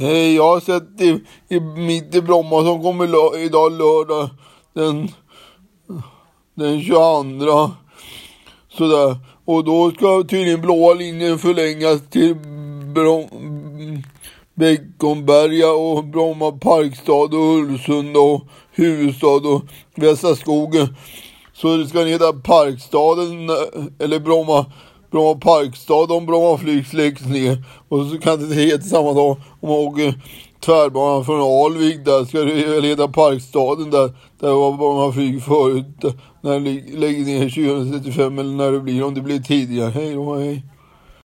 Jag har sett i, i, mitt i Bromma som kommer lö, idag lördag den, den 22. Sådär. Och då ska tydligen blåa linjen förlängas till Brom, Beckomberga och Bromma Parkstad och Ulvsunda och huvudstad och Västra skogen. Så det ska heta Parkstaden eller Bromma, Bromma Parkstad om Bromma flyg läggs ner. Och så kan det heta samma dag om man åker tvärbanan från Alvik där ska det väl heta Parkstaden där. Där var Bromma flyg förut. När det läggs ner 2035 eller när det blir, om det blir tidigare. Hej då, hej.